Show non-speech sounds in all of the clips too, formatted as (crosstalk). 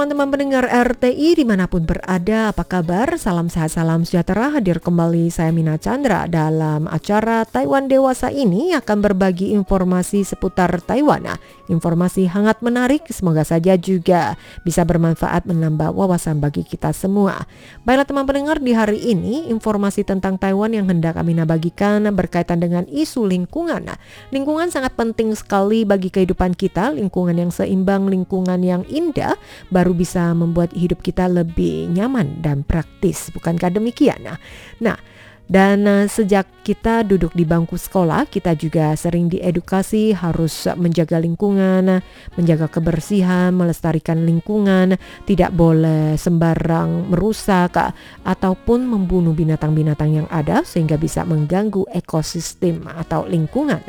teman-teman pendengar RTI di mana pun berada, apa kabar? Salam sehat, salam sejahtera. Hadir kembali saya Mina Chandra dalam acara Taiwan Dewasa ini akan berbagi informasi seputar Taiwan. Nah, informasi hangat menarik, semoga saja juga bisa bermanfaat menambah wawasan bagi kita semua. Baiklah teman pendengar, di hari ini informasi tentang Taiwan yang hendak Amina bagikan berkaitan dengan isu lingkungan. Nah, lingkungan sangat penting sekali bagi kehidupan kita, lingkungan yang seimbang, lingkungan yang indah baru bisa membuat hidup kita lebih nyaman dan praktis. Bukankah demikian? Nah, nah dan uh, sejak kita duduk di bangku sekolah, kita juga sering diedukasi harus menjaga lingkungan, menjaga kebersihan, melestarikan lingkungan, tidak boleh sembarang merusak ataupun membunuh binatang-binatang yang ada sehingga bisa mengganggu ekosistem atau lingkungan.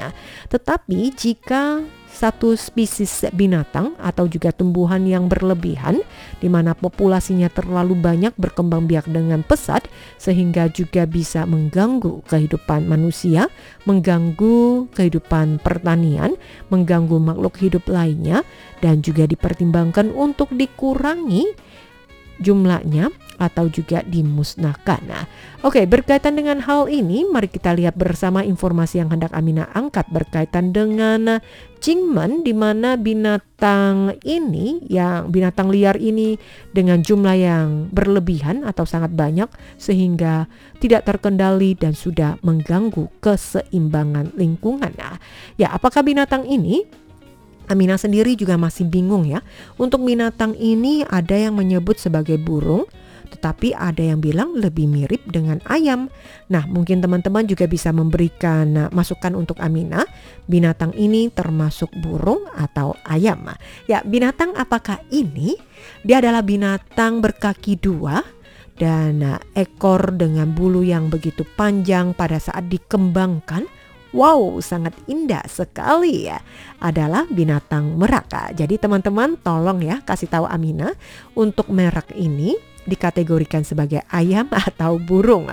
Tetapi jika satu spesies binatang atau juga tumbuhan yang berlebihan di mana populasinya terlalu banyak berkembang biak dengan pesat sehingga juga bisa mengganggu kehidupan manusia, mengganggu kehidupan pertanian, mengganggu makhluk hidup lainnya dan juga dipertimbangkan untuk dikurangi jumlahnya atau juga dimusnahkan. Nah, oke, berkaitan dengan hal ini, mari kita lihat bersama informasi yang hendak Amina angkat berkaitan dengan Jingmen di mana binatang ini yang binatang liar ini dengan jumlah yang berlebihan atau sangat banyak sehingga tidak terkendali dan sudah mengganggu keseimbangan lingkungan. Nah, ya apakah binatang ini Amina sendiri juga masih bingung ya. Untuk binatang ini ada yang menyebut sebagai burung, tetapi ada yang bilang lebih mirip dengan ayam. Nah, mungkin teman-teman juga bisa memberikan masukan untuk Amina. Binatang ini termasuk burung atau ayam. Ya, binatang apakah ini? Dia adalah binatang berkaki dua dan ekor dengan bulu yang begitu panjang pada saat dikembangkan Wow, sangat indah sekali ya. Adalah binatang merak. Jadi teman-teman tolong ya kasih tahu Amina untuk merak ini dikategorikan sebagai ayam (laughs) atau burung.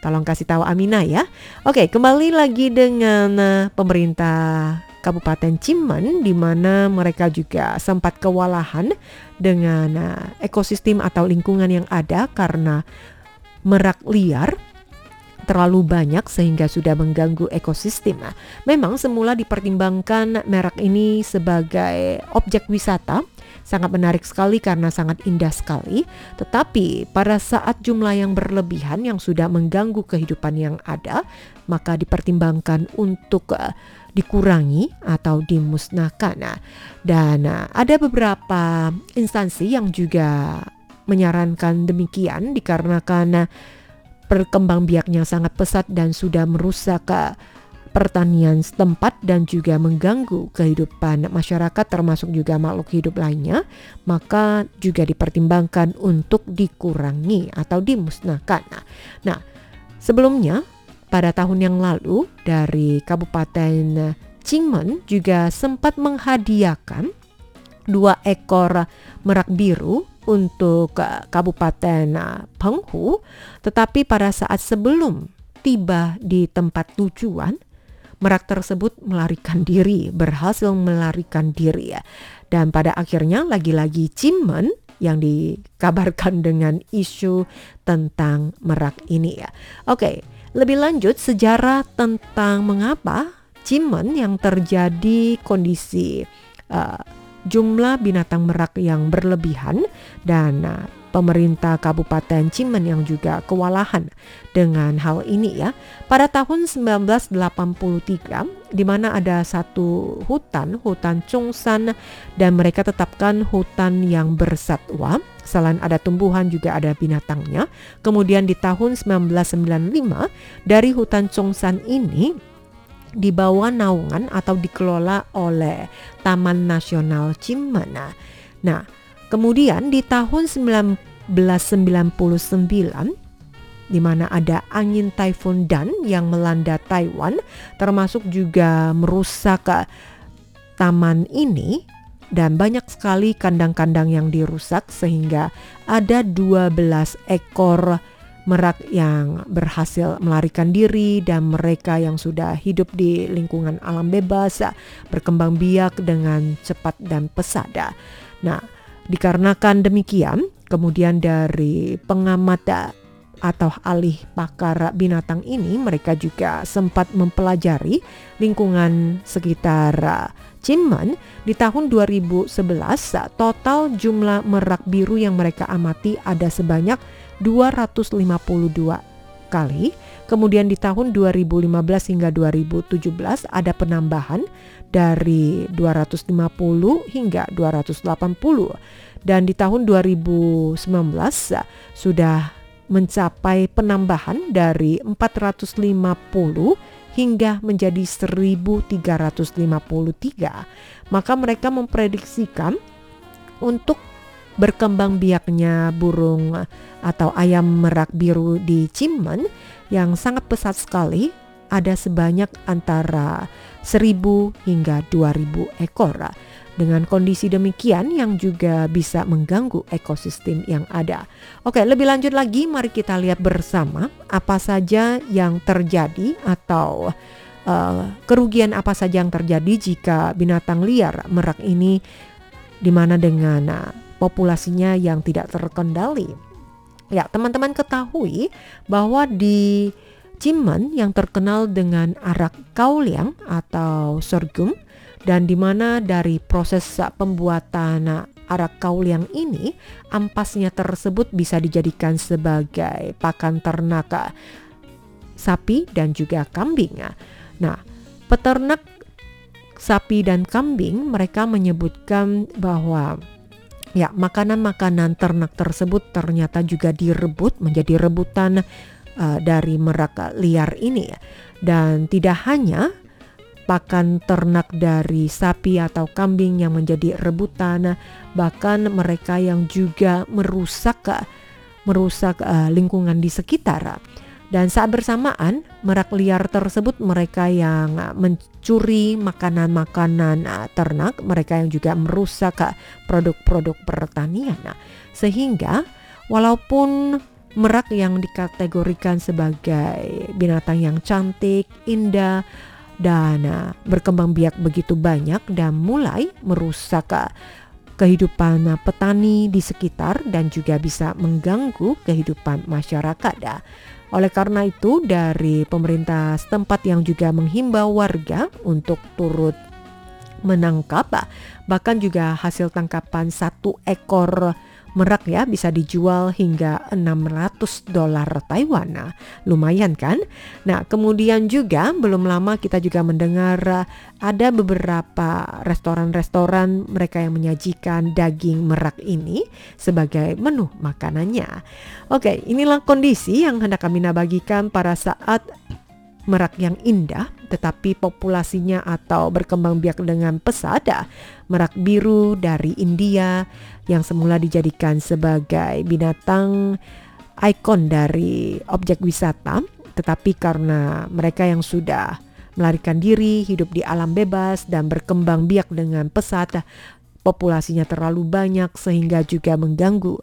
Tolong kasih tahu Amina ya. Oke, kembali lagi dengan eh, pemerintah Kabupaten Cimen di mana mereka juga sempat kewalahan dengan eh, ekosistem atau lingkungan yang ada karena merak liar terlalu banyak sehingga sudah mengganggu ekosistem. Memang semula dipertimbangkan merek ini sebagai objek wisata sangat menarik sekali karena sangat indah sekali. Tetapi pada saat jumlah yang berlebihan yang sudah mengganggu kehidupan yang ada, maka dipertimbangkan untuk uh, dikurangi atau dimusnahkan. Nah, dan uh, ada beberapa instansi yang juga menyarankan demikian dikarenakan uh, Perkembang biaknya sangat pesat dan sudah merusak pertanian setempat dan juga mengganggu kehidupan masyarakat termasuk juga makhluk hidup lainnya, maka juga dipertimbangkan untuk dikurangi atau dimusnahkan. Nah, sebelumnya pada tahun yang lalu dari Kabupaten Cingmen juga sempat menghadiahkan dua ekor merak biru untuk Kabupaten uh, Penghu, tetapi pada saat sebelum tiba di tempat tujuan, merak tersebut melarikan diri, berhasil melarikan diri ya. Dan pada akhirnya lagi-lagi Cimen yang dikabarkan dengan isu tentang merak ini ya. Oke, lebih lanjut sejarah tentang mengapa Cimen yang terjadi kondisi uh, jumlah binatang merak yang berlebihan dan uh, pemerintah Kabupaten Cimen yang juga kewalahan dengan hal ini ya. Pada tahun 1983 di mana ada satu hutan, hutan Chongsan dan mereka tetapkan hutan yang bersatwa. Selain ada tumbuhan juga ada binatangnya. Kemudian di tahun 1995 dari hutan Chongsan ini di bawah naungan atau dikelola oleh Taman Nasional Cimana. Nah, kemudian di tahun 1999 di mana ada angin Typhoon Dan yang melanda Taiwan termasuk juga merusak taman ini dan banyak sekali kandang-kandang yang dirusak sehingga ada 12 ekor merak yang berhasil melarikan diri dan mereka yang sudah hidup di lingkungan alam bebas berkembang biak dengan cepat dan pesat. Nah, Dikarenakan demikian, kemudian dari pengamat atau alih pakar binatang ini mereka juga sempat mempelajari lingkungan sekitar uh, Cimmen di tahun 2011 total jumlah merak biru yang mereka amati ada sebanyak 252 kali. Kemudian di tahun 2015 hingga 2017 ada penambahan dari 250 hingga 280 dan di tahun 2019 sudah mencapai penambahan dari 450 hingga menjadi 1353. Maka mereka memprediksikan untuk berkembang biaknya burung atau ayam merak biru di Cimmen yang sangat pesat sekali ada sebanyak antara 1000 hingga 2000 ekor. Dengan kondisi demikian yang juga bisa mengganggu ekosistem yang ada. Oke, lebih lanjut lagi mari kita lihat bersama apa saja yang terjadi atau uh, kerugian apa saja yang terjadi jika binatang liar merak ini di mana dengan uh, populasinya yang tidak terkendali. Ya, teman-teman ketahui bahwa di Cimmen yang terkenal dengan arak kauliang atau sorghum dan di mana dari proses pembuatan arak kauliang ini ampasnya tersebut bisa dijadikan sebagai pakan ternak sapi dan juga kambing. Nah, peternak sapi dan kambing mereka menyebutkan bahwa ya makanan-makanan ternak tersebut ternyata juga direbut menjadi rebutan uh, dari merak liar ini dan tidak hanya pakan ternak dari sapi atau kambing yang menjadi rebutan, bahkan mereka yang juga merusak merusak uh, lingkungan di sekitar. Dan saat bersamaan, merak liar tersebut mereka yang mencuri makanan-makanan uh, ternak, mereka yang juga merusak produk-produk pertanian. Sehingga walaupun merak yang dikategorikan sebagai binatang yang cantik, indah, dan berkembang biak begitu banyak dan mulai merusak kehidupan petani di sekitar dan juga bisa mengganggu kehidupan masyarakat. Oleh karena itu dari pemerintah setempat yang juga menghimbau warga untuk turut menangkap bahkan juga hasil tangkapan satu ekor merak ya bisa dijual hingga 600 dolar Taiwan. Nah, lumayan kan? Nah, kemudian juga belum lama kita juga mendengar uh, ada beberapa restoran-restoran mereka yang menyajikan daging merak ini sebagai menu makanannya. Oke, inilah kondisi yang hendak kami bagikan pada saat merak yang indah tetapi populasinya atau berkembang biak dengan pesat merak biru dari India yang semula dijadikan sebagai binatang ikon dari objek wisata. Tetapi karena mereka yang sudah melarikan diri hidup di alam bebas dan berkembang biak dengan pesat populasinya terlalu banyak sehingga juga mengganggu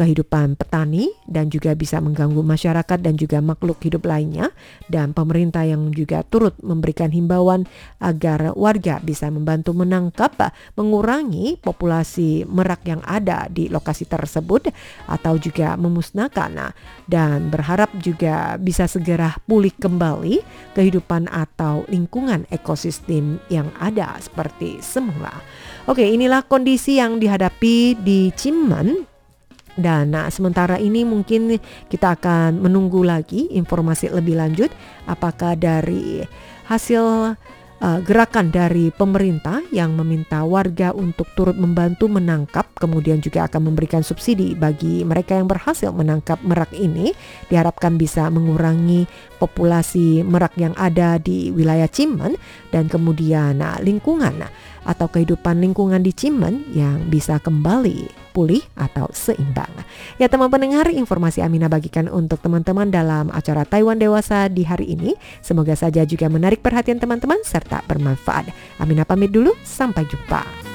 kehidupan petani dan juga bisa mengganggu masyarakat dan juga makhluk hidup lainnya. Dan pemerintah yang juga turut memberikan himbauan agar warga bisa membantu menangkap mengurangi populasi merak yang ada di lokasi tersebut atau juga memusnahkan. Dan berharap juga bisa segera pulih kembali kehidupan atau lingkungan ekosistem yang ada seperti semula. Oke, inilah kondisi yang dihadapi di Cimmen dan nah, sementara ini mungkin kita akan menunggu lagi informasi lebih lanjut apakah dari hasil uh, gerakan dari pemerintah yang meminta warga untuk turut membantu menangkap kemudian juga akan memberikan subsidi bagi mereka yang berhasil menangkap merak ini diharapkan bisa mengurangi populasi merak yang ada di wilayah Cimen dan kemudian nah, lingkungan atau kehidupan lingkungan di Cimen yang bisa kembali pulih atau seimbang. Ya teman pendengar, informasi Amina bagikan untuk teman-teman dalam acara Taiwan Dewasa di hari ini. Semoga saja juga menarik perhatian teman-teman serta bermanfaat. Amina pamit dulu, sampai jumpa.